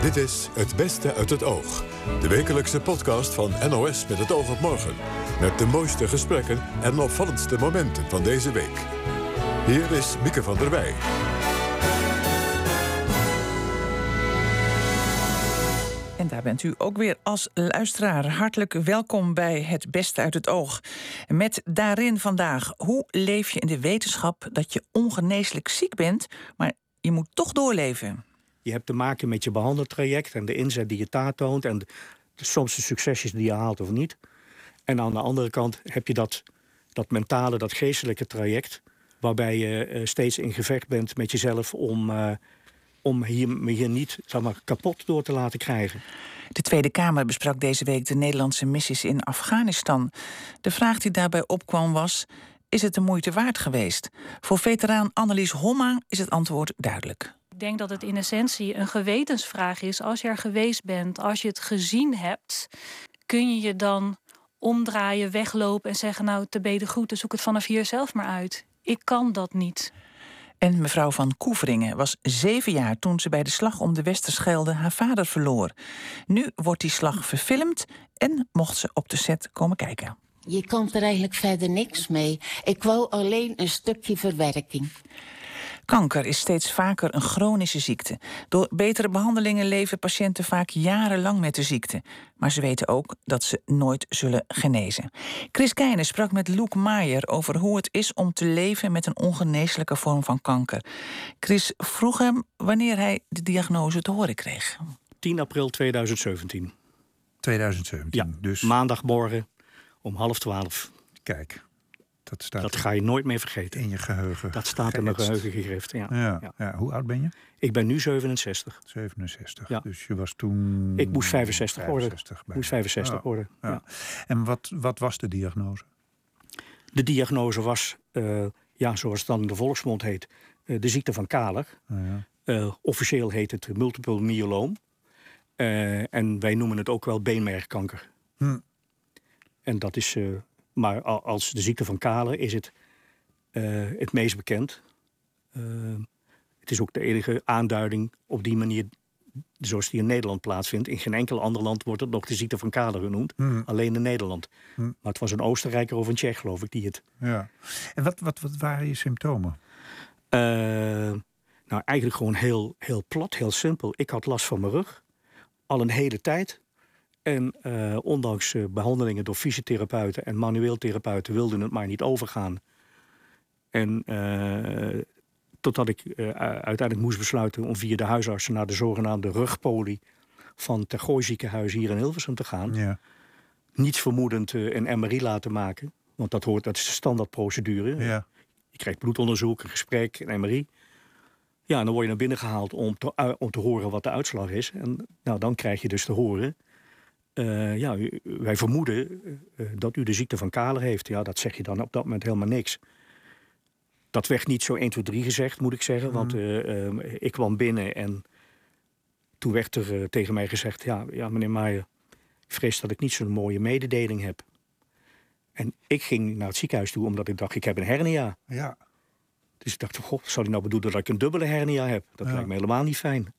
Dit is Het Beste uit het Oog. De wekelijkse podcast van NOS met het oog op morgen. Met de mooiste gesprekken en opvallendste momenten van deze week. Hier is Mieke van der Wij. En daar bent u ook weer als luisteraar. Hartelijk welkom bij Het Beste uit het Oog. Met daarin vandaag, hoe leef je in de wetenschap dat je ongeneeslijk ziek bent, maar je moet toch doorleven? Je hebt te maken met je behandeltraject en de inzet die je daar toont en de, soms de succesjes die je haalt of niet. En aan de andere kant heb je dat, dat mentale, dat geestelijke traject, waarbij je eh, steeds in gevecht bent met jezelf om, uh, om hier, niet zeg maar, kapot door te laten krijgen. De Tweede Kamer besprak deze week de Nederlandse missies in Afghanistan. De vraag die daarbij opkwam was: is het de moeite waard geweest? Voor veteraan Annelies Homma is het antwoord duidelijk. Ik denk dat het in essentie een gewetensvraag is. Als je er geweest bent, als je het gezien hebt, kun je je dan omdraaien, weglopen en zeggen: Nou, te beden goed, zoek het vanaf hier zelf maar uit. Ik kan dat niet. En mevrouw van Koeveringen was zeven jaar toen ze bij de slag om de Westerschelde haar vader verloor. Nu wordt die slag verfilmd en mocht ze op de set komen kijken. Je kan er eigenlijk verder niks mee. Ik wou alleen een stukje verwerking. Kanker is steeds vaker een chronische ziekte. Door betere behandelingen leven patiënten vaak jarenlang met de ziekte. Maar ze weten ook dat ze nooit zullen genezen. Chris Keijnen sprak met Luke Maier over hoe het is om te leven met een ongeneeslijke vorm van kanker. Chris vroeg hem wanneer hij de diagnose te horen kreeg. 10 april 2017. 2017, Ja, dus maandagmorgen om half twaalf. kijk, dat staat Dat ga je nooit meer vergeten. in je geheugen. Dat staat in mijn geheugen gegrift. Ja. Ja, Ja. ja. hoe oud ben je? Ik ben nu 67. 67. Ja. Dus je was toen. Ik moest 65 worden. 65 Ik bijna. moest 65 Ja, worden. ja. Ja. En wat, wat was de diagnose? De diagnose was, eh, ja, zoals het dan in de volksmond heet, eh, de ziekte van Kaler. Ja. Eh, officieel heet het multiple myeloom. En wij noemen het ook wel beenmergkanker. Hm. En dat is, maar als de ziekte van Kaler is het eh, het meest bekend. Eh, het is ook de enige aanduiding op die manier zoals die in Nederland plaatsvindt. In geen enkel ander land wordt het nog de ziekte van Kaler genoemd. Hm. Alleen in Nederland. Hm. Maar het was een Oostenrijker of een Tsjech, geloof ik, die het ja. En wat, wat, wat waren je symptomen? Eh, nou, eigenlijk gewoon heel, heel plat, heel simpel. Ik had last van mijn rug. Al een hele tijd. En eh, ondanks eh, behandelingen door fysiotherapeuten en manueel therapeuten wilden het maar niet overgaan. En eh, totdat ik uiteindelijk moest besluiten om via de huisartsen naar de zogenaamde rugpolie van Tergooi ziekenhuis hier in Hilversum te gaan. Ja. Niets vermoedend een MRI laten maken. Want dat, hoort, dat is de standaardprocedure. ja. Je krijgt bloedonderzoek, een gesprek, een MRI. Ja, en dan word je naar binnen gehaald om te, om te horen wat de uitslag is. En nou, dan krijg je dus te horen... eh, ja, u- wij vermoeden eh, dat u de ziekte van Kaler heeft. Ja, dat zeg je dan op dat moment helemaal niks. Dat werd niet zo 1, 2, 3 gezegd, moet ik zeggen. Want eh, eh, ik kwam binnen en toen werd er eh, tegen mij gezegd... Ja, ja, meneer Maier, ik vrees dat ik niet zo'n mooie mededeling heb. En ik ging naar het ziekenhuis toe omdat ik dacht, ik heb een hernia. ja. Dus ik dacht, god, zou hij nou bedoelen dat ik een dubbele hernia heb? Dat Ja. lijkt me helemaal niet fijn.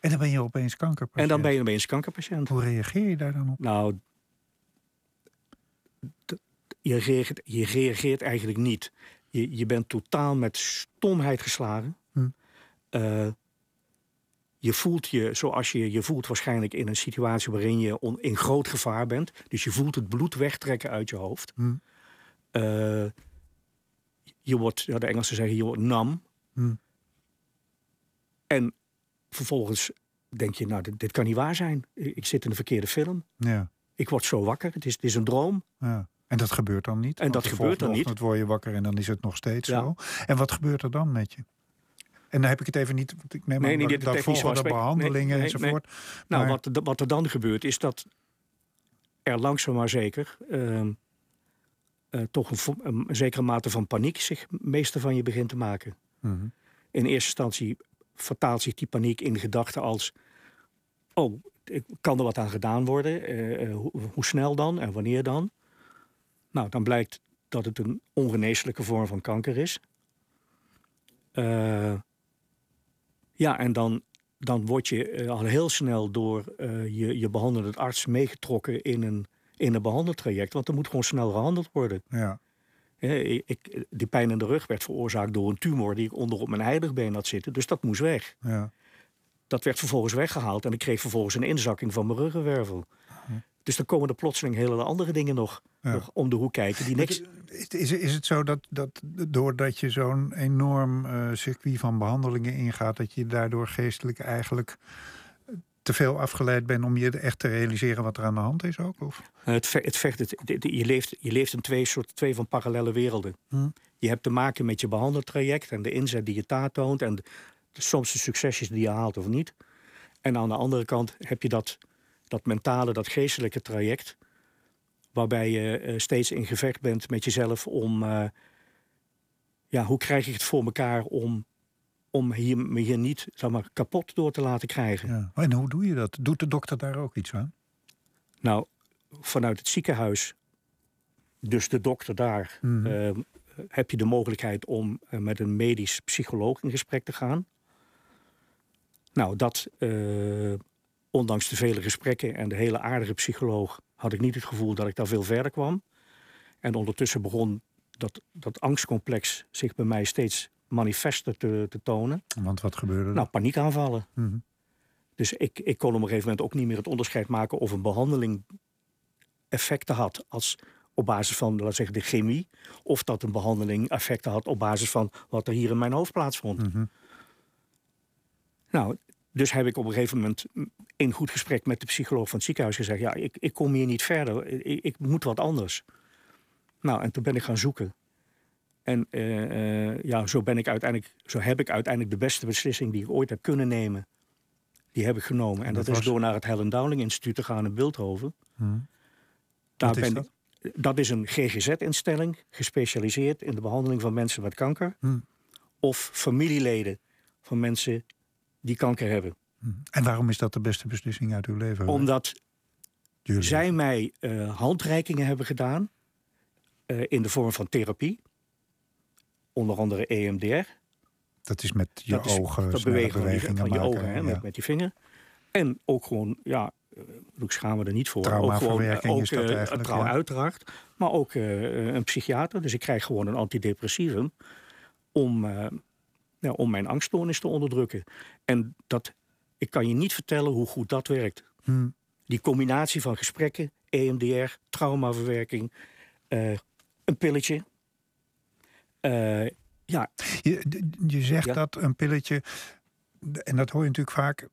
En dan ben je opeens kankerpatiënt. En dan ben je opeens kankerpatiënt. Hoe reageer je daar dan op? Nou, je reageert, je reageert eigenlijk niet. Je, je bent totaal met stomheid geslagen. Hm. Eh, je voelt je zoals je je voelt waarschijnlijk in een situatie waarin je on- in groot gevaar bent. Dus je voelt het bloed wegtrekken uit je hoofd. Hm. Eh, je wordt, ja, de Engelsen zeggen, je wordt nam. Hm. En vervolgens denk je, nou, dit, dit kan niet waar zijn. Ik zit in de verkeerde film. Ja. Ik word zo wakker. Het is, het is een droom. ja. En dat gebeurt dan niet? En dat gebeurt dan niet. ochtend word je wakker en dan is het nog steeds Ja. zo. En wat gebeurt er dan met je? En dan heb ik het even niet, want ik neem Nee, niet dat behandelingen Nee, nee, enzovoort. Nou, wat, er- wat er dan gebeurt is dat er langzaam maar zeker... ehm, eh, toch een zekere mate van paniek zich meester van je begint te maken. Mhm. In eerste instantie vertaalt zich die paniek in gedachten als... oh, kan er wat aan gedaan worden? Eh, eh, hoe, hoe snel dan en wanneer dan? Nou, dan blijkt dat het een ongeneeslijke vorm van kanker is. Eh, ja, en dan dan word je al heel snel door je, je behandelend arts meegetrokken in een, in een behandeltraject. Want er moet gewoon snel gehandeld worden. Ja. Ik, die pijn in de rug werd veroorzaakt door een tumor die ik onder op mijn heidigbeen had zitten. Dus dat moest weg. Ja. Dat werd vervolgens weggehaald en ik kreeg vervolgens een inzakking van mijn ruggenwervel. Dus dan komen er plotseling hele andere dingen nog, Ja. nog om de hoek kijken die niks. Is, is, is het zo dat, dat doordat je zo'n enorm eh, circuit van behandelingen ingaat, dat je daardoor geestelijk eigenlijk te veel afgeleid bent om je echt te realiseren wat er aan de hand is ook? Of? Eh, Het, het vecht, het, je, leeft, je leeft in twee, soort, twee van parallele werelden. Hm. Je hebt te maken met je behandeltraject en de inzet die je daar toont en de, soms de succesjes die je haalt of niet. En aan de andere kant heb je dat, dat mentale, dat geestelijke traject, waarbij je eh, steeds in gevecht bent met jezelf om, eh, ja, hoe krijg ik het voor elkaar om, om hier, me hier niet zeg maar, kapot door te laten krijgen. Ja. En hoe doe je dat? Doet de dokter daar ook iets aan? Nou, vanuit het ziekenhuis, dus de dokter daar, Mhm. eh, heb je de mogelijkheid om eh, met een medisch psycholoog in gesprek te gaan. Nou, dat, eh, ondanks de vele gesprekken en de hele aardige psycholoog, had ik niet het gevoel dat ik daar veel verder kwam. En ondertussen begon dat, dat angstcomplex zich bij mij steeds manifester te, te tonen. Want wat gebeurde er? Nou, paniekaanvallen. Mhm. Dus ik, ik kon op een gegeven moment ook niet meer het onderscheid maken of een behandeling effecten had als op basis van, laten zeggen, de chemie, of dat een behandeling effecten had op basis van wat er hier in mijn hoofd plaatsvond. Mhm. Nou, dus heb ik op een gegeven moment in goed gesprek met de psycholoog van het ziekenhuis gezegd: Ja, ik, ik kom hier niet verder, ik, ik moet wat anders. Nou, en toen ben ik gaan zoeken. En eh, eh, ja, zo, ben ik uiteindelijk, zo heb ik uiteindelijk de beste beslissing die ik ooit heb kunnen nemen. Die heb ik genomen. En dat dat, is was? door naar het Helen Dowling Instituut te gaan in Beeldhoven. Daar Wat is dat? ik- dat is een GGZ-instelling, gespecialiseerd in de behandeling van mensen met kanker. Hm. Of familieleden van mensen die kanker hebben. En waarom is dat de beste beslissing uit uw leven? Omdat Jullie. zij mij eh, handreikingen hebben gedaan in de vorm van therapie. Onder andere EMDR. Dat is met je dat is- ogen, dat bewegen van, je maken. ogen hè, ja. met, met die vinger. En ook gewoon, ja, eh, ik schaam me er niet voor. Ook gewoon, Traumaverwerking ook, is dat eh, eigenlijk, trouw- ja. Uiteraard. Maar ook eh, een psychiater. Dus ik krijg gewoon een antidepressivum om, eh, ja, om mijn angststoornis te onderdrukken. En dat, ik kan je niet vertellen hoe goed dat werkt. Hm. Die combinatie van gesprekken, EMDR, traumaverwerking, eh, een pilletje. Eh, ja, Je, zegt Ja. dat een pilletje, en dat hoor je natuurlijk vaak,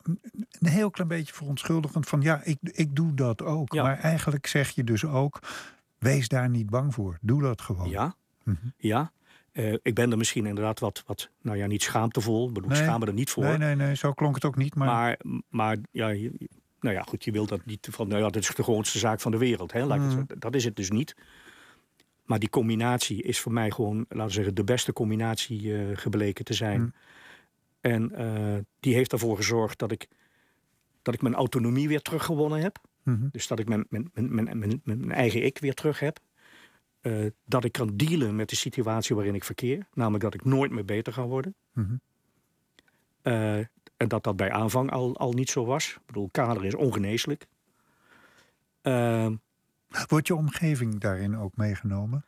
een heel klein beetje verontschuldigend van ja, ik, ik doe dat ook. Ja. Maar eigenlijk zeg je dus ook, wees daar niet bang voor. Doe dat gewoon. ja, Mhm. ja. Eh, ik ben er misschien inderdaad wat, wat nou ja, niet schaamtevol. Ik bedoel, Nee. schaam me er niet voor. Nee, nee, nee, zo klonk het ook niet. Maar, Maar, maar ja, nou ja, goed, je wil dat niet van, nou ja, dat is de grootste zaak van de wereld. Hè? Het zo- dat is het dus niet. Maar die combinatie is voor mij gewoon, laten we zeggen, de beste combinatie eh, gebleken te zijn. Mm. En eh, die heeft ervoor gezorgd dat ik, dat ik mijn autonomie weer teruggewonnen heb. Mhm. Dus dat ik mijn, mijn, mijn, mijn, eigen ik weer terug heb. Eh, dat ik kan dealen met de situatie waarin ik verkeer. Namelijk dat ik nooit meer beter ga worden. Mhm. En dat dat bij aanvang al, al niet zo was. Ik bedoel, kader is ongeneeslijk. Wordt je omgeving daarin ook meegenomen?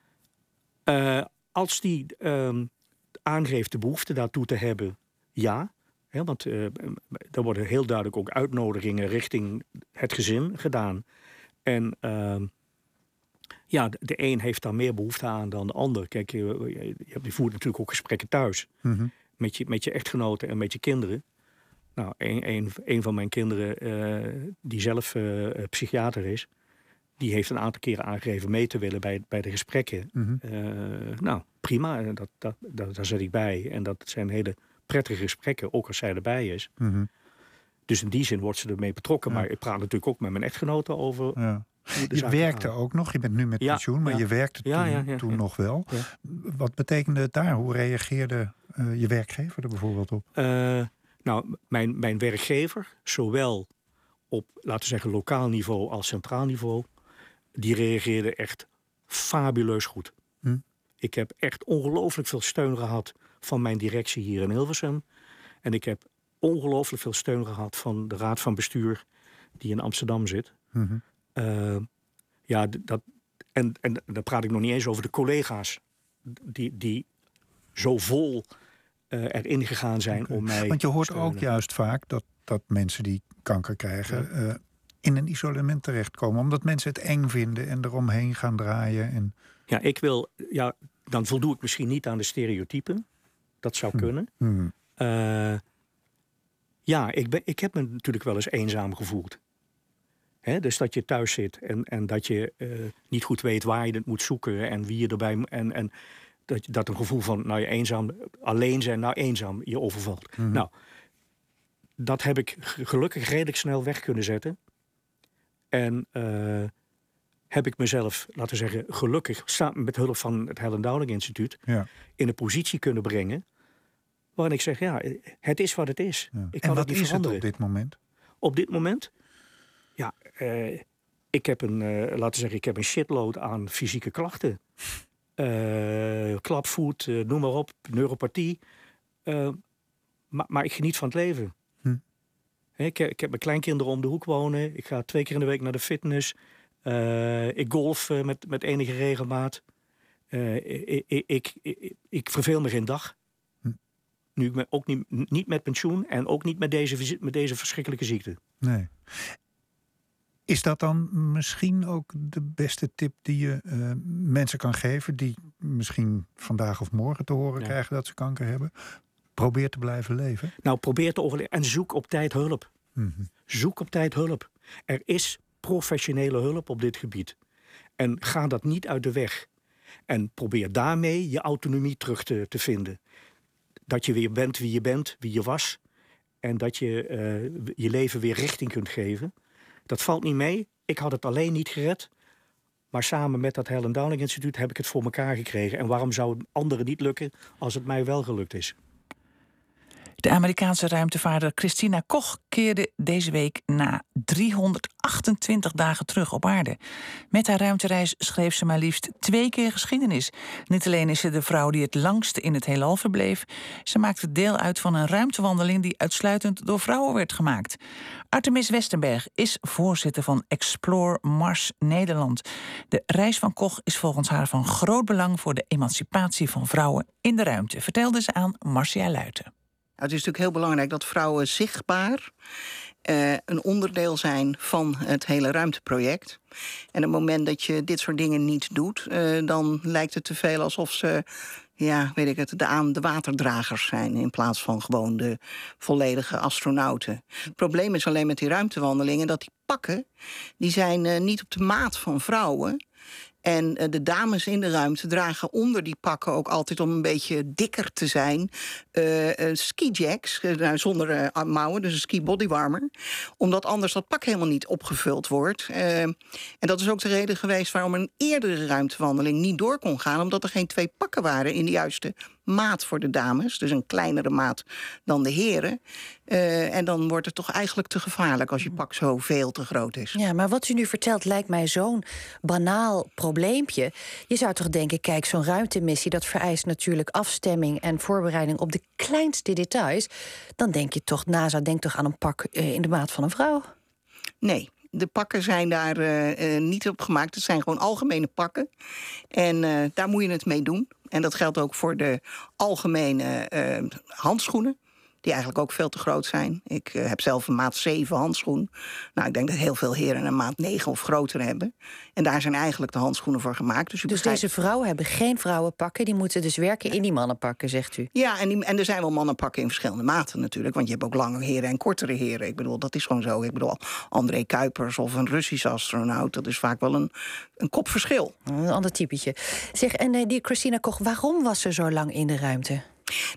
eh, als die ehm, aangeeft de behoefte daartoe te hebben, ja. Want eh, er worden heel duidelijk ook uitnodigingen richting het gezin gedaan. En ehm, ja, de, een heeft daar meer behoefte aan dan de ander. Kijk, je, voert natuurlijk ook gesprekken thuis. Mhm. met je, met je echtgenoten en met je kinderen. Nou, een, een, een van mijn kinderen, eh, die zelf psychiater is, die heeft een aantal keren aangegeven mee te willen bij, bij de gesprekken. Mhm. Eh, nou, prima, dat, dat, dat, daar zet ik bij. En dat zijn hele prettige gesprekken, ook als zij erbij is. Mhm. Dus in die zin wordt ze ermee betrokken. Ja. Maar ik praat natuurlijk ook met mijn echtgenoten over. Ja. Je werkte ook nog, je bent nu met Ja, pensioen, maar je werkte toen, toen nog wel. Wat betekende het daar? Hoe reageerde eh, je werkgever er bijvoorbeeld op? Eh, nou, mijn, mijn werkgever, zowel op, laten we zeggen, lokaal niveau als centraal niveau, die reageerde echt fabuleus goed. Hm. Ik heb echt ongelooflijk veel steun gehad van mijn directie hier in Hilversum. En ik heb ongelooflijk veel steun gehad van de raad van bestuur die in Amsterdam zit. Mhm. Uh, ja, dat, en, en dan praat ik nog niet eens over de collega's die, die zo vol eh, erin gegaan zijn om mij. Want je hoort ook juist vaak dat, dat mensen die kanker krijgen... eh, in een isolement terechtkomen. Omdat mensen het eng vinden en eromheen gaan draaien. En, Ja, ik wil. Ja, dan voldoe ik misschien niet aan de stereotypen. Dat zou kunnen. hmm, Eh, ja, ik, ben, ik heb me natuurlijk wel eens eenzaam gevoeld. Dus dat je thuis zit en, en dat je eh, niet goed weet waar je het moet zoeken en wie je erbij en, en dat, dat een gevoel van nou je eenzaam, alleen zijn, nou eenzaam je overvalt. Nou, dat heb ik gelukkig redelijk snel weg kunnen zetten. En eh, heb ik mezelf, laten we zeggen, gelukkig samen met hulp van het Helen Dowling Instituut ja. in een positie kunnen brengen. Waarin ik zeg, ja, het is wat het is. Ja. Ik en kan wat het niet is het veranderen. op dit moment? Op dit moment, ja, eh, ik heb een, eh, laten we zeggen, ik heb een shitload aan fysieke klachten. Eh, klapvoet, eh, noem maar op, neuropathie. Eh, maar, maar ik geniet van het leven. Ik, heb- ik heb mijn kleinkinderen om de hoek wonen. Ik ga twee keer in de week naar de fitness. Eh, ik golf eh, met, met enige regelmaat. Eh, ik, ik, ik, ik, verveel me geen dag. Hm. Nu ik me ook niet, niet met pensioen en ook niet met deze, met deze verschrikkelijke ziekte. Nee. Is dat dan misschien ook de beste tip die je mensen kan geven... die misschien vandaag of morgen te horen Ja. krijgen dat ze kanker hebben? Probeer te blijven leven. Nou, probeer te overleven en zoek op tijd hulp. Mhm. Zoek op tijd hulp. Er is professionele hulp op dit gebied. En ga dat niet uit de weg. En probeer daarmee je autonomie terug te, te vinden. Dat je weer bent wie je bent, wie je was. En dat je eh, je leven weer richting kunt geven. Dat valt niet mee. Ik had het alleen niet gered. Maar samen met dat Helen Dowling Instituut heb ik het voor elkaar gekregen. En waarom zou het anderen niet lukken als het mij wel gelukt is? De Amerikaanse ruimtevaarder Christina Koch keerde deze week na 328 dagen terug op aarde. Met haar ruimtereis schreef ze maar liefst twee keer geschiedenis. Niet alleen is ze de vrouw die het langste in het heelal verbleef, ze maakte deel uit van een ruimtewandeling die uitsluitend door vrouwen werd gemaakt. Artemis Westenberg is voorzitter van Explore Mars Nederland. De reis van Koch is volgens haar van groot belang voor de emancipatie van vrouwen in de ruimte, vertelde ze aan Marcia Luiten. Nou, het is natuurlijk heel belangrijk dat vrouwen zichtbaar eh, een onderdeel zijn van het hele ruimteproject. En op het moment dat je dit soort dingen niet doet, eh, dan lijkt het te veel alsof ze, ja, weet ik het, de, aan de waterdragers zijn in plaats van gewoon de volledige astronauten. Het probleem is alleen met die ruimtewandelingen dat pakken, die zijn eh, niet op de maat van vrouwen. En eh, de dames in de ruimte dragen onder die pakken ook altijd om een beetje dikker te zijn. eh skijacks, nou, zonder mouwen, dus een ski bodywarmer. Omdat anders dat pak helemaal niet opgevuld wordt. En dat is ook de reden geweest waarom een eerdere ruimtewandeling niet door kon gaan. Omdat er geen twee pakken waren in de juiste maat voor de dames. Dus een kleinere maat dan de heren. Eh, en dan wordt het toch eigenlijk te gevaarlijk als je pak zo veel te groot is. Ja, maar wat u nu vertelt lijkt mij zo'n banaal probleempje. Je zou toch denken, kijk, zo'n ruimtemissie... dat vereist natuurlijk afstemming en voorbereiding op de kleinste details. Dan denk je toch, NASA denkt toch aan een pak eh, in de maat van een vrouw? Nee, de pakken zijn daar eh, niet op gemaakt. Het zijn gewoon algemene pakken. En daar moet je het mee doen. En dat geldt ook voor de algemene eh, handschoenen. Die eigenlijk ook veel te groot zijn. Ik eh, heb zelf een maat 7 handschoen. Nou, ik denk dat heel veel heren een maat 9 of groter hebben. En daar zijn eigenlijk de handschoenen voor gemaakt. Dus, Dus begrijpt- deze vrouwen hebben geen vrouwenpakken. Die moeten dus werken in die mannenpakken, zegt u. Ja, en, die, en er zijn wel mannenpakken in verschillende maten natuurlijk. Want je hebt ook lange heren en kortere heren. Ik bedoel, dat is gewoon zo. Ik bedoel, André Kuipers of een Russische astronaut... dat is vaak wel een, een kopverschil. Een ander typetje. Zeg, en eh, die Christina Koch, waarom was ze zo lang in de ruimte?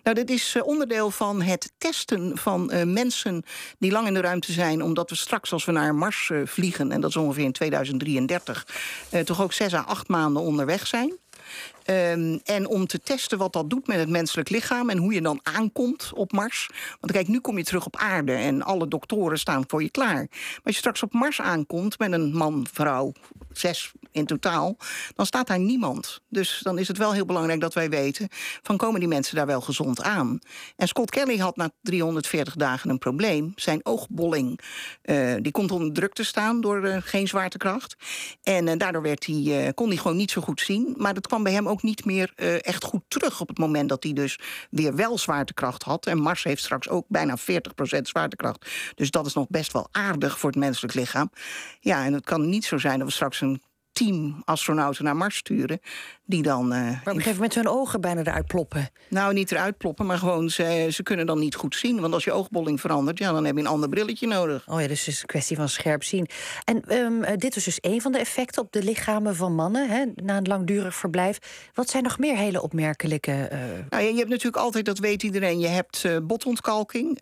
Nou, dit is eh, onderdeel van het testen van eh, mensen die lang in de ruimte zijn. Omdat we straks, als we naar Mars eh, vliegen, en dat is ongeveer in 2033, eh, toch ook zes à acht maanden onderweg zijn. Ehm, en om te testen wat dat doet met het menselijk lichaam en hoe je dan aankomt op Mars. Want kijk, nu kom je terug op aarde en alle doktoren staan voor je klaar. Maar als je straks op Mars aankomt met een man, vrouw, zes in totaal, dan staat daar niemand. Dus dan is het wel heel belangrijk dat wij weten van komen die mensen daar wel gezond aan. En Scott Kelly had na 340 dagen een probleem. Zijn oogbolling uh, die komt onder druk te staan door uh, geen zwaartekracht. En uh, daardoor werd kon hij gewoon niet zo goed zien. Maar dat kwam bij hem ook niet meer echt goed terug op het moment dat hij dus weer wel zwaartekracht had. En Mars heeft straks ook bijna 40% zwaartekracht. Dus dat is nog best wel aardig voor het menselijk lichaam. Ja, en het kan niet zo zijn dat we straks een team astronauten naar Mars sturen. Die dan. Uh, maar op een gegeven moment hun ogen bijna eruit ploppen. Nou, niet eruit ploppen, maar gewoon ze, ze kunnen dan niet goed zien. Want als je oogbolling verandert, ja, dan heb je een ander brilletje nodig. Oh ja, dus het is een kwestie van scherp zien. En um, dit is dus een van de effecten op de lichamen van mannen hè, na een langdurig verblijf. Wat zijn nog meer hele opmerkelijke. Uh... Nou, ja, je hebt natuurlijk altijd, dat weet iedereen, je hebt uh, botontkalking.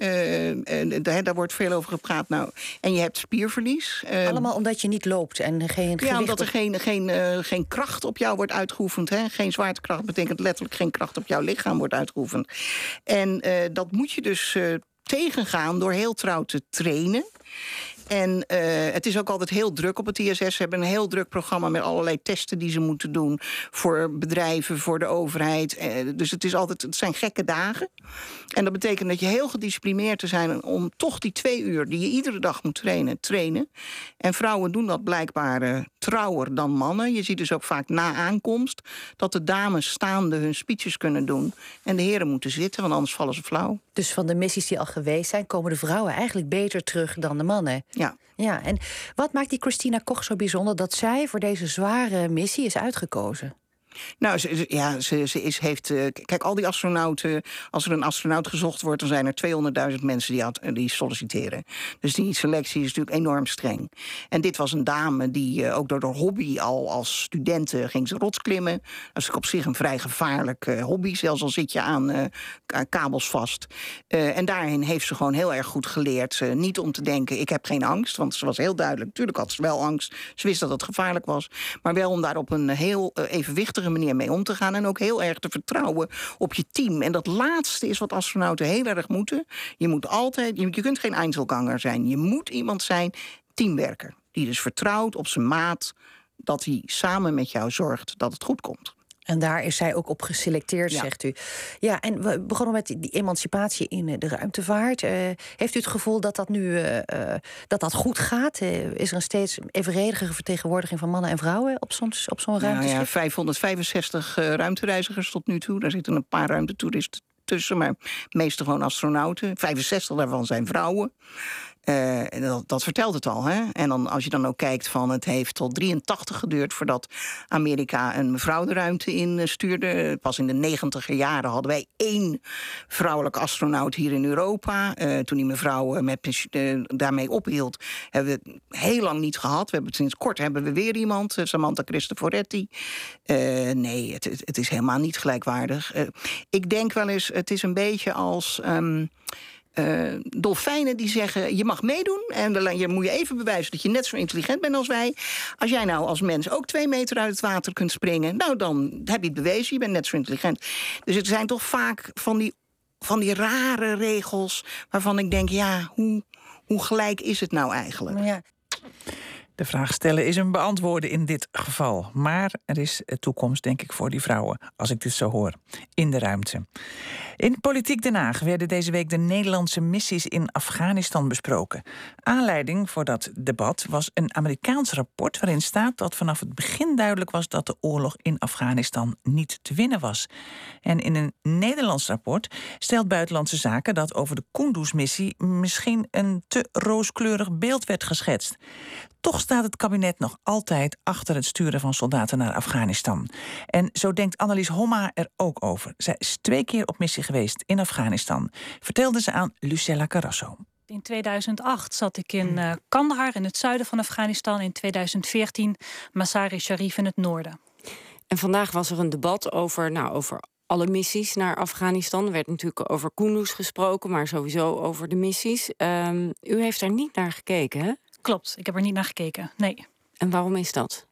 daar, daar wordt veel over gepraat. Nou, en je hebt spierverlies. Allemaal omdat je niet loopt en geen. Ja, omdat er geen, geen, geen kracht op jou wordt Hè? Geen zwaartekracht betekent letterlijk geen kracht op jouw lichaam wordt uitgeoefend. En uh, dat moet je dus uh, tegengaan door heel trouw te trainen. En uh, het is ook altijd heel druk op het ISS. Ze hebben een heel druk programma met allerlei testen die ze moeten doen. Voor bedrijven, voor de overheid. Dus het, is altijd, het zijn gekke dagen. En dat betekent dat je heel gedisciplineerd te zijn om toch die twee uur die je iedere dag moet trainen, trainen. En vrouwen doen dat blijkbaar uh, trouwer dan mannen. Je ziet dus ook vaak na aankomst dat de dames staande hun speeches kunnen doen. En de heren moeten zitten, want anders vallen ze flauw. Dus van de missies die al geweest zijn, komen de vrouwen eigenlijk beter terug dan de mannen. Ja. Ja, en wat maakt die Christina Koch zo bijzonder dat zij voor deze zware missie is uitgekozen? Nou, ze, ja, ze, is, heeft. Uh, kijk, al die astronauten. Als er een astronaut gezocht wordt, dan zijn er 200.000 mensen die, die solliciteren. Dus die selectie is natuurlijk enorm streng. En dit was een dame die uh, ook door haar hobby al als studenten ging ze rotsklimmen. Dat is op zich een vrij gevaarlijk uh, hobby, zelfs al zit je aan kabels vast. en daarin heeft ze gewoon heel erg goed geleerd. niet om te denken, ik heb geen angst, want ze was heel duidelijk. Natuurlijk had ze wel angst. Ze wist dat het gevaarlijk was. Maar wel om daar op een heel evenwichtige manier mee om te gaan. En ook heel erg te vertrouwen op je team. En dat laatste is wat astronauten heel erg moeten. Je moet altijd, je, je kunt geen Einzelganger zijn. Je moet iemand zijn, teamwerker. Die dus vertrouwt op zijn maat dat hij samen met jou zorgt dat het goed komt. En daar is zij ook op geselecteerd, zegt u. Ja, en we begonnen met die emancipatie in eh, de ruimtevaart. Uh, heeft u het gevoel dat dat nu uh, dat dat goed gaat? is er een steeds evenredige vertegenwoordiging van mannen en vrouwen op zo'n op zo'n ruimte? Nou ja, 565 ruimtereizigers tot nu toe. Daar zitten een paar ruimtetoeristen tussen, maar meestal gewoon astronauten. 65 daarvan zijn vrouwen. Uh, dat, dat, vertelt het al. Hè? En dan, als je dan ook kijkt van het heeft tot 83 geduurd voordat Amerika een mevrouw de ruimte in eh, stuurde. Pas in de negentiger jaren hadden wij één vrouwelijke astronaut hier in Europa. Uh, toen die mevrouw met, daarmee ophield, hebben we het heel lang niet gehad. We hebben sinds kort hebben we weer iemand, Samantha Cristoforetti. nee, het, het, is helemaal niet gelijkwaardig. ik denk wel eens, het is een beetje als. Um, uh, dolfijnen die zeggen: je mag meedoen. En dan je moet je even bewijzen dat je net zo intelligent bent als wij. Als jij nou als mens ook twee meter uit het water kunt springen, nou dan heb je het bewezen, je bent net zo intelligent. Dus het zijn toch vaak van die, van die rare regels waarvan ik denk: ja, hoe, hoe gelijk is het nou eigenlijk? Ja. De vraag stellen is een beantwoorden in dit geval. Maar er is toekomst, denk ik, voor die vrouwen, als ik dit zo hoor, in de ruimte. In Politiek Den Haag werden deze week de Nederlandse missies in Afghanistan besproken. Aanleiding voor dat debat was een Amerikaans rapport waarin staat dat vanaf het begin duidelijk was dat de oorlog in Afghanistan niet te winnen was. En in een Nederlands rapport stelt Buitenlandse Zaken dat over de Kunduz-missie misschien een te rooskleurig beeld werd geschetst. Toch staat het kabinet nog altijd achter het sturen van soldaten naar Afghanistan. En zo denkt Annelies Homma er ook over. Zij is twee keer op missie geweest in Afghanistan, vertelde ze aan Lucella Carrasso. In 2008 zat ik in uh, Kandahar in het zuiden van Afghanistan. In 2014 Masari Sharif in het noorden. En vandaag was er een debat over, nou, over alle missies naar Afghanistan. Er werd natuurlijk over Kunduz gesproken, maar sowieso over de missies. Um, u heeft daar niet naar gekeken, hè? Klopt, ik heb er niet naar gekeken. Nee. En waarom is dat?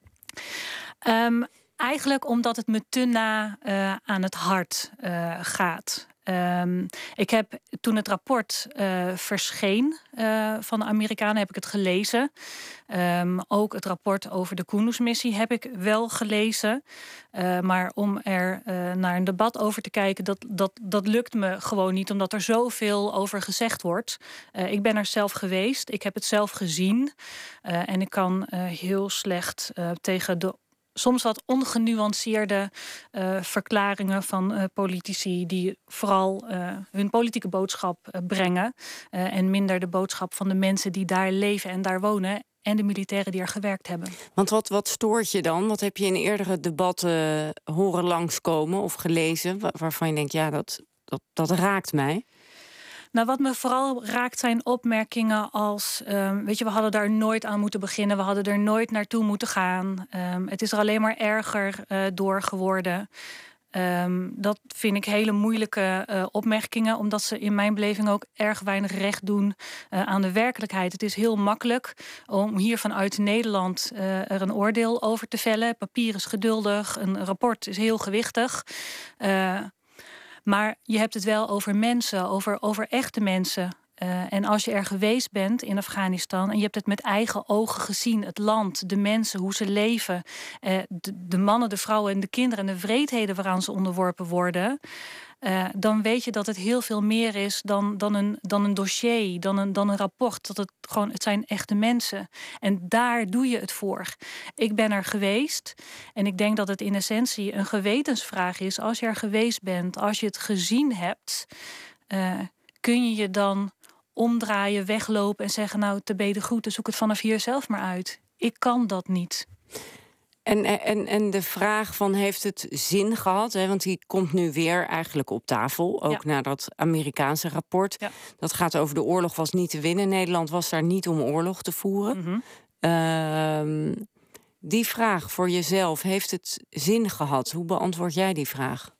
Um, Eigenlijk omdat het me te na uh, aan het hart uh, gaat. Um, ik heb toen het rapport uh, verscheen uh, van de Amerikanen, heb ik het gelezen. Um, ook het rapport over de Kunduz-missie heb ik wel gelezen. Uh, maar om er naar een debat over te kijken, dat, dat, dat lukt me gewoon niet, omdat er zoveel over gezegd wordt. ik ben er zelf geweest, ik heb het zelf gezien. en ik kan heel slecht tegen de soms wat ongenuanceerde uh, verklaringen van uh, politici die vooral uh, hun politieke boodschap brengen en minder de boodschap van de mensen die daar leven en daar wonen en de militairen die er gewerkt hebben. Want wat, wat stoort je dan? Wat heb je in eerdere debatten horen langskomen of gelezen waarvan je denkt, ja, dat, dat, dat raakt mij? Nou, wat me vooral raakt zijn opmerkingen als... Um, weet je, we hadden daar nooit aan moeten beginnen. We hadden er nooit naartoe moeten gaan. Um, het is er alleen maar erger uh, door geworden. Um, dat vind ik hele moeilijke uh, opmerkingen, omdat ze in mijn beleving ook erg weinig recht doen uh, aan de werkelijkheid. Het is heel makkelijk om hier vanuit Nederland er een oordeel over te vellen. Papier is geduldig, een rapport is heel gewichtig. Maar je hebt het wel over mensen, over, over echte mensen. Uh, en als je er geweest bent in Afghanistan en je hebt het met eigen ogen gezien, het land, de mensen, hoe ze leven, uh, de, mannen, de vrouwen en de kinderen en de wreedheden waaraan ze onderworpen worden, uh, dan weet je dat het heel veel meer is dan, dan, een, dan een dossier, dan een, dan een rapport. Dat het gewoon, het zijn echte mensen. En daar doe je het voor. Ik ben er geweest en ik denk dat het in essentie een gewetensvraag is. Als je er geweest bent, als je het gezien hebt, kun je je dan omdraaien, weglopen en zeggen: Nou, te beden goed, zoek het vanaf hier zelf maar uit. Ik kan dat niet. En, en, en de vraag van heeft het zin gehad? Hè? Want die komt nu weer eigenlijk op tafel. Ook ja. na dat Amerikaanse rapport. Ja. Dat gaat over de oorlog was niet te winnen. Nederland was daar niet om oorlog te voeren. Mm -hmm. uh, die vraag voor jezelf, heeft het zin gehad? Hoe beantwoord jij die vraag?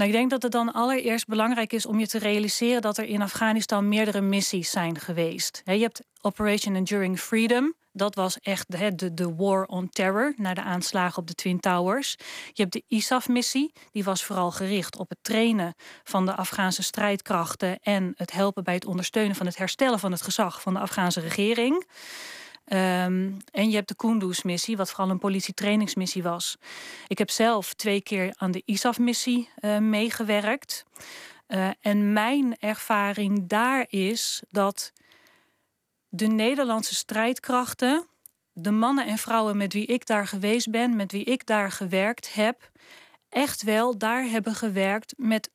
Nou, ik denk dat het dan allereerst belangrijk is om je te realiseren dat er in Afghanistan meerdere missies zijn geweest. je hebt Operation Enduring Freedom. Dat was echt de, de, de war on terror na de aanslagen op de Twin Towers. Je hebt de ISAF-missie, die was vooral gericht op het trainen van de Afghaanse strijdkrachten en het helpen bij het ondersteunen van het herstellen van het gezag van de Afghaanse regering. Um, en je hebt de Kunduz-missie, wat vooral een politietrainingsmissie was. Ik heb zelf twee keer aan de ISAF-missie uh, meegewerkt. Uh, en mijn ervaring daar is dat de Nederlandse strijdkrachten, de mannen en vrouwen met wie ik daar geweest ben, met wie ik daar gewerkt heb, echt wel daar hebben gewerkt met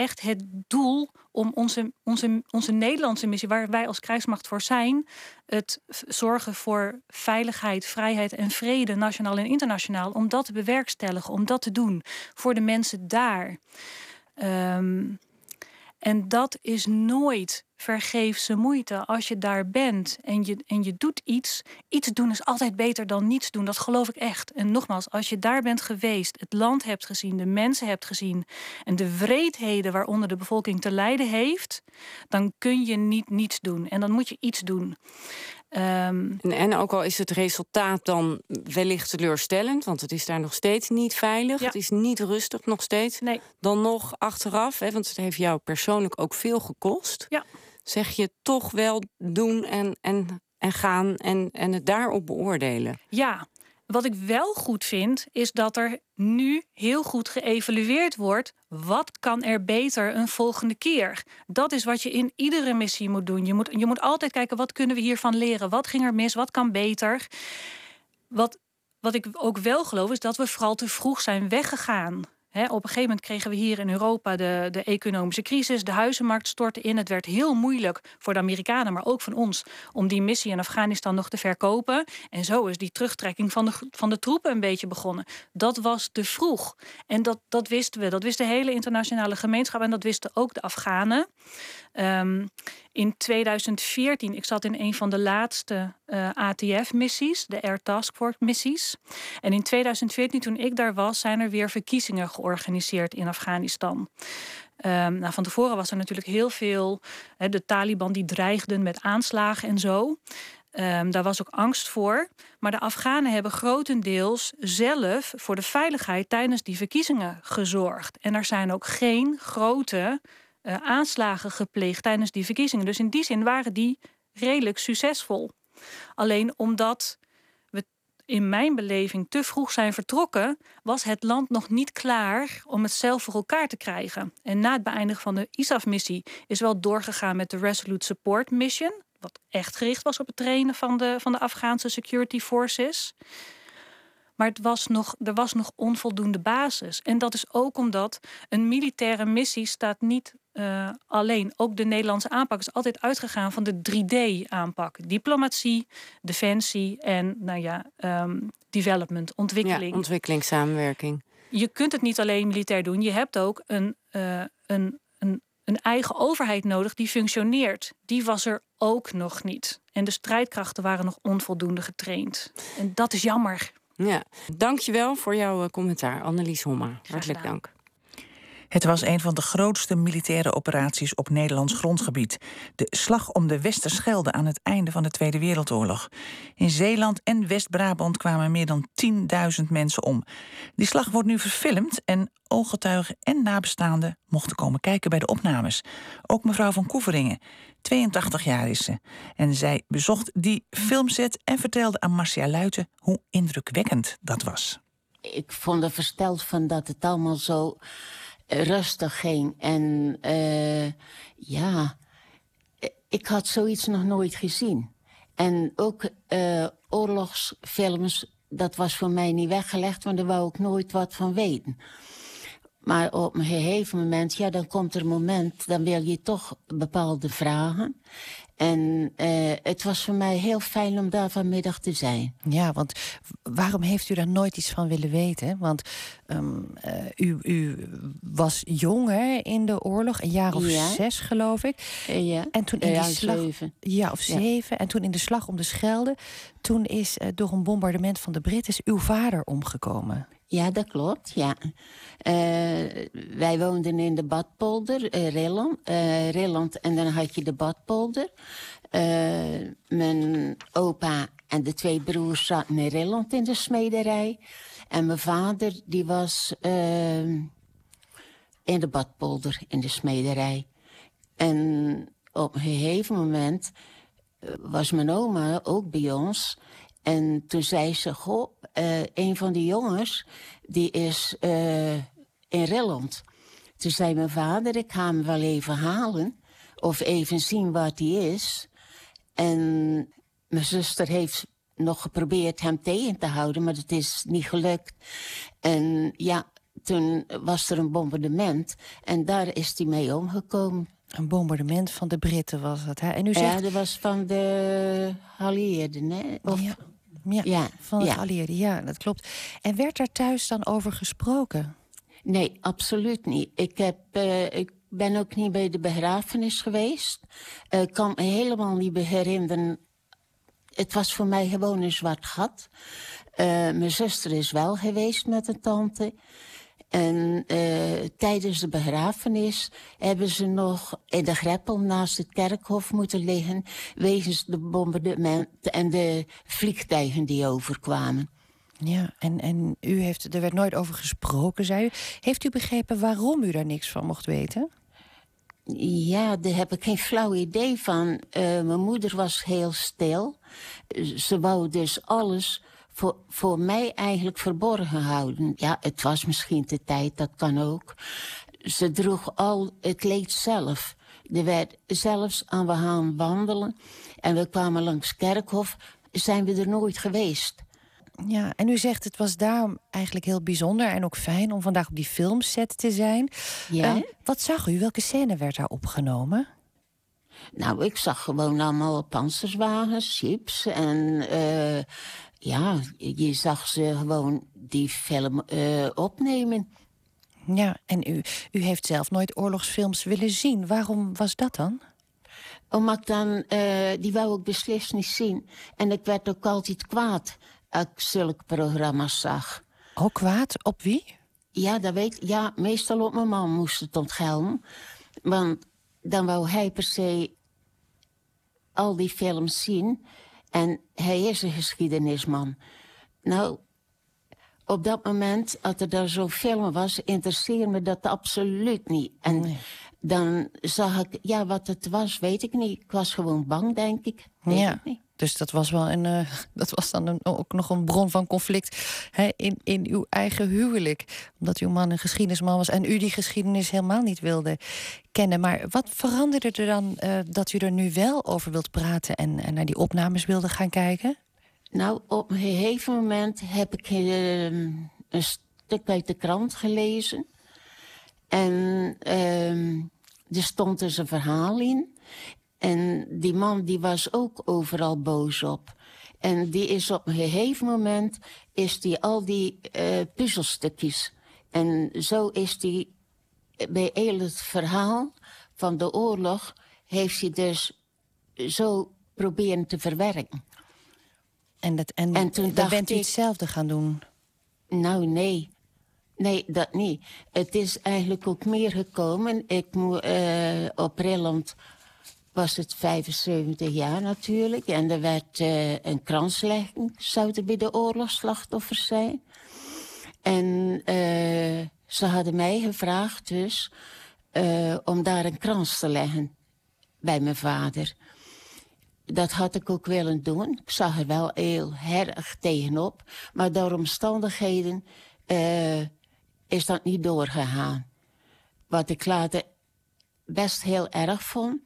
echt het doel om onze, onze, onze Nederlandse missie, waar wij als krijgsmacht voor zijn, het zorgen voor veiligheid, vrijheid en vrede, nationaal en internationaal, om dat te bewerkstelligen, om dat te doen voor de mensen daar. Um, en dat is nooit vergeefse moeite. Als je daar bent en je, en je doet iets, iets doen is altijd beter dan niets doen. Dat geloof ik echt. En nogmaals, als je daar bent geweest, het land hebt gezien, de mensen hebt gezien en de wreedheden waaronder de bevolking te lijden heeft, dan kun je niet niets doen. En dan moet je iets doen. Um, en, en, ook al is het resultaat dan wellicht teleurstellend, want het is daar nog steeds niet veilig, ja. het is niet rustig nog steeds. Nee. Dan nog achteraf, hè, want het heeft jou persoonlijk ook veel gekost. Ja. Zeg je toch wel doen en, en, en gaan en, en het daarop beoordelen? Ja, wat ik wel goed vind, is dat er nu heel goed geëvalueerd wordt. Wat kan er beter een volgende keer? Dat is wat je in iedere missie moet doen. Je moet, je moet altijd kijken, wat kunnen we hiervan leren? Wat ging er mis? Wat kan beter? Wat, wat ik ook wel geloof, is dat we vooral te vroeg zijn weggegaan op een gegeven moment kregen we hier in Europa de, de economische crisis. De huizenmarkt stortte in. Het werd heel moeilijk voor de Amerikanen, maar ook van ons, om die missie in Afghanistan nog te verkopen. En zo is die terugtrekking van de, van de troepen een beetje begonnen. Dat was te vroeg. En dat, dat wisten we. Dat wist de hele internationale gemeenschap en dat wisten ook de Afghanen. Um, in 2014, ik zat in een van de laatste eh, ATF-missies, de Air Task Force-missies. En in 2014, toen ik daar was, zijn er weer verkiezingen georganiseerd in Afghanistan. Um, nou, van tevoren was er natuurlijk heel veel. De Taliban die dreigden met aanslagen en zo. Um, daar was ook angst voor. Maar de Afghanen hebben grotendeels zelf voor de veiligheid tijdens die verkiezingen gezorgd. En er zijn ook geen grote uh, aanslagen gepleegd tijdens die verkiezingen. Dus in die zin waren die redelijk succesvol. Alleen omdat we in mijn beleving te vroeg zijn vertrokken, was het land nog niet klaar om het zelf voor elkaar te krijgen. En na het beëindigen van de ISAF-missie is wel doorgegaan met de Resolute Support Mission, wat echt gericht was op het trainen van de, van de Afghaanse security forces. Maar het was nog, er was nog onvoldoende basis. En dat is ook omdat een militaire missie staat niet uh, alleen. Ook de Nederlandse aanpak is altijd uitgegaan van de 3D-aanpak: diplomatie, defensie en nou ja, um, development, ontwikkeling. Ja, ontwikkelingssamenwerking. Je kunt het niet alleen militair doen. Je hebt ook een, uh, een, een, een eigen overheid nodig die functioneert. Die was er ook nog niet. En de strijdkrachten waren nog onvoldoende getraind. En dat is jammer. Ja, dankjewel voor jouw eh, commentaar, Annelies Homma. Hartelijk dank. Het was een van de grootste militaire operaties op Nederlands grondgebied. De slag om de Westerschelde aan het einde van de Tweede Wereldoorlog. In Zeeland en West-Brabant kwamen meer dan 10.000 mensen om. Die slag wordt nu verfilmd en ooggetuigen en nabestaanden mochten komen kijken bij de opnames. Ook mevrouw van Koeveringen, 82 jaar is ze. En zij bezocht die filmset en vertelde aan Marcia Luiten hoe indrukwekkend dat was. Ik vond er versteld van dat het allemaal zo rustig ging. En uh, ja, ik had zoiets nog nooit gezien. En ook uh, oorlogsfilms, dat was voor mij niet weggelegd, want daar wou ik nooit wat van weten. Maar op een gegeven moment, ja, dan komt er een moment, dan wil je toch bepaalde vragen. En uh, het was voor mij heel fijn om daar vanmiddag te zijn. Ja, want waarom heeft u daar nooit iets van willen weten? Want um, uh, u, u, was jonger in de oorlog, een jaar of ja. zes geloof ik. Uh, ja, en toen in ja, die slag, zeven. Ja, of zeven. En toen in de slag om de Schelde, toen is door een bombardement van de Britten uw vader omgekomen. Ja, dat klopt, ja. Uh, wij woonden in de Badpolder, uh, Rilland, Rilland. En dan had je de Badpolder. mijn opa en de twee broers zaten in Rilland in de smederij. En mijn vader, die was in de Badpolder in de smederij. En op een gegeven moment was mijn oma ook bij ons... En toen zei ze, goh, uh, een van die jongens, die is uh, in Rilland. Toen zei mijn vader, ik ga hem wel even halen. Of even zien wat hij is. En mijn zuster heeft nog geprobeerd hem tegen te houden, maar dat is niet gelukt. En ja, toen was er een bombardement en daar is hij mee omgekomen. Een bombardement van de Britten was dat, hè? En u zegt... Ja, dat was van de Allieerden, hè? Of... Ja. Ja, ja, van de ja. dat klopt. En werd daar thuis dan over gesproken? Nee, absoluut niet. Ik, heb, uh, ik ben ook niet bij de begrafenis geweest. Ik uh, kan me helemaal niet herinneren. Het was voor mij gewoon een zwart gat. Uh, mijn zuster is wel geweest met een tante. En uh, tijdens de begrafenis hebben ze nog in de greppel naast het kerkhof moeten liggen... wegens de bombardementen en de vliegtuigen die overkwamen. Ja, en, en u heeft, er werd nooit over gesproken, zei u. Heeft u begrepen waarom u daar niks van mocht weten? Ja, daar heb ik geen flauw idee van. Uh, mijn moeder was heel stil. Ze wou dus alles voor, voor mij eigenlijk verborgen houden. Ja, het was misschien de tijd, dat kan ook. Ze droeg al het leed zelf. Er werd zelfs aan we gaan wandelen. En we kwamen langs Kerkhof. Zijn we er nooit geweest. Ja, en u zegt het was daarom eigenlijk heel bijzonder en ook fijn om vandaag op die filmset te zijn. Ja. Uh, wat zag u? Welke scène werd daar opgenomen? Nou, ik zag gewoon allemaal panzerswagens, chips en uh, ja, je zag ze gewoon die film uh, opnemen. Ja, en u, u heeft zelf nooit oorlogsfilms willen zien. Waarom was dat dan? Omdat ik dan, uh, die wou ik beslist niet zien. En ik werd ook altijd kwaad als ik zulke programma's zag. Ook kwaad? Op wie? Ja, dat weet Ja, meestal op mijn man moest het ontgelden. Want dan wou hij per se al die films zien. En hij is een geschiedenisman. Nou, op dat moment, als er daar zo'n film was, interesseerde me dat absoluut niet. En dan zag ik, ja, wat het was, weet ik niet. Ik was gewoon bang, denk ik. Weet ja. ik niet. Dus dat was wel een, uh, dat was dan ook nog een bron van conflict hè, in, in uw eigen huwelijk. Omdat uw man een geschiedenisman was en u die geschiedenis helemaal niet wilde kennen. Maar wat veranderde er dan uh, dat u er nu wel over wilt praten en, naar die opnames wilde gaan kijken? Nou, op een gegeven moment heb ik uh, een stuk uit de krant gelezen. En er stond dus een verhaal in. En die man die was ook overal boos op. En die is op een gegeven moment is die al die uh, puzzelstukjes. En zo is die bij heel het verhaal van de oorlog heeft hij dus zo proberen te verwerken. En, dat, en, en toen dan bent u hetzelfde gaan doen? Nou, nee. Nee, dat niet. Het is eigenlijk ook meer gekomen. Ik moet uh, op Rilland was het 75 jaar natuurlijk. En er werd uh, een kranslegging, zou er bij de oorlogsslachtoffers zijn. En uh, ze hadden mij gevraagd dus uh, om daar een krans te leggen bij mijn vader. Dat had ik ook willen doen. Ik zag er wel heel erg tegenop. Maar door omstandigheden is dat niet doorgegaan. Wat ik later best heel erg vond.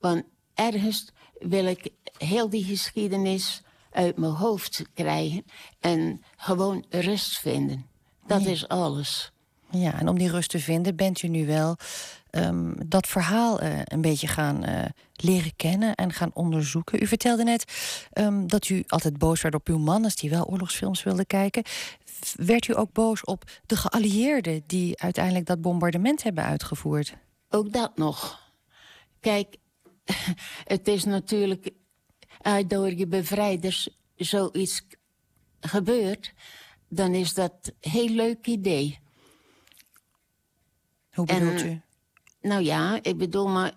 Want ergens wil ik heel die geschiedenis uit mijn hoofd krijgen en gewoon rust vinden. Dat ja. is alles. Ja, en om die rust te vinden bent u nu wel um, dat verhaal uh, een beetje gaan uh, leren kennen en gaan onderzoeken. U vertelde net um, dat u altijd boos werd op uw man als die wel oorlogsfilms wilde kijken. Werd u ook boos op de geallieerden die uiteindelijk dat bombardement hebben uitgevoerd? Ook dat nog. Kijk, het is natuurlijk door je bevrijders zoiets gebeurt, dan is dat een heel leuk idee. Hoe bedoelt en, u? Nou ja, ik bedoel maar,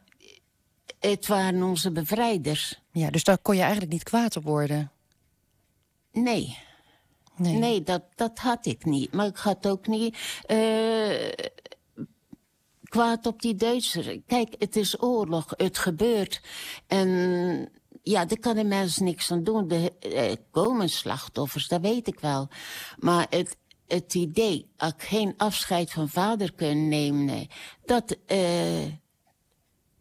het waren onze bevrijders. Ja, dus daar kon je eigenlijk niet kwaad op worden? Nee. Nee, nee dat, dat had ik niet. Maar ik had ook niet... Uh, kwaad op die Duitsers. Kijk, het is oorlog, het gebeurt. En ja, daar kan de mensen niks aan doen. Er eh, komen slachtoffers, dat weet ik wel. Maar het, het idee, dat ik geen afscheid van vader kan nemen, nee, dat, uh,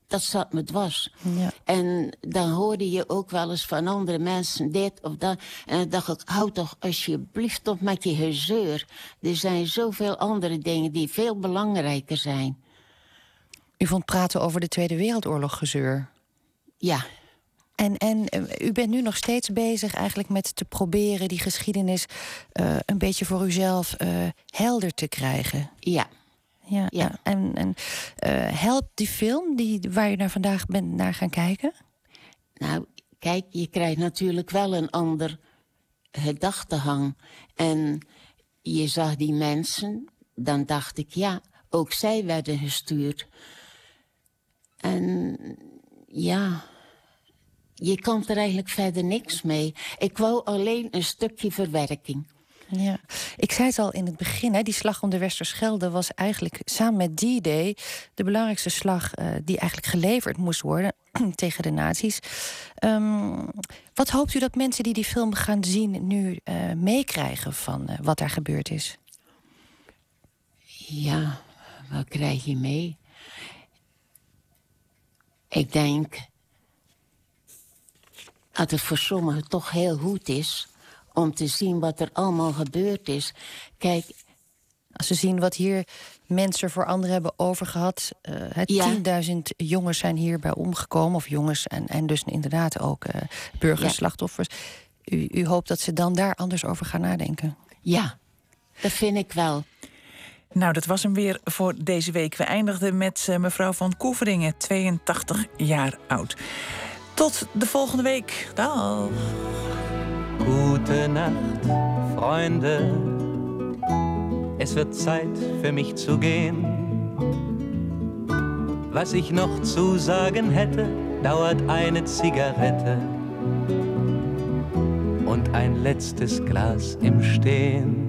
dat zat me dwars. Ja. En dan hoorde je ook wel eens van andere mensen dit of dat. En dan dacht ik, hou toch alsjeblieft op met je gezeur. Er zijn zoveel andere dingen die veel belangrijker zijn. U vond praten over de Tweede Wereldoorlog gezeur. Ja. En, en uh, u bent nu nog steeds bezig eigenlijk met te proberen die geschiedenis uh, een beetje voor uzelf uh, helder te krijgen. Ja. Ja, ja. En, en helpt die film die, waar je naar vandaag bent naar gaan kijken? Nou, kijk, je krijgt natuurlijk wel een ander gedachtehang. En je zag die mensen, dan dacht ik, ja, ook zij werden gestuurd. En ja, je kan er eigenlijk verder niks mee. Ik wou alleen een stukje verwerking. Ja, ik zei het al in het begin, hè, die slag om de Westerschelde was eigenlijk samen met die day de belangrijkste slag uh, die eigenlijk geleverd moest worden tegen de nazi's. Um, wat hoopt u dat mensen die die film gaan zien nu uh, meekrijgen van uh, wat daar gebeurd is? Ja, wat krijg je mee? Ik denk dat het voor sommigen toch heel goed is om te zien wat er allemaal gebeurd is. Kijk. Als ze zien wat hier mensen voor anderen hebben overgehad. Uh, ja. 10.000 jongens zijn hierbij omgekomen. Of jongens en, en dus inderdaad ook uh, burgerslachtoffers. Ja. U, u hoopt dat ze dan daar anders over gaan nadenken? Ja, dat vind ik wel. Nou, dat was hem weer voor deze week. We eindigden met uh, mevrouw van Koeveringen, 82 jaar oud. Tot de volgende week. Dag. Gute Nacht. Es wird Zeit für mich zu gehen. Was ich noch zu sagen hätte, dauert eine Zigarette und ein letztes Glas im Stehen.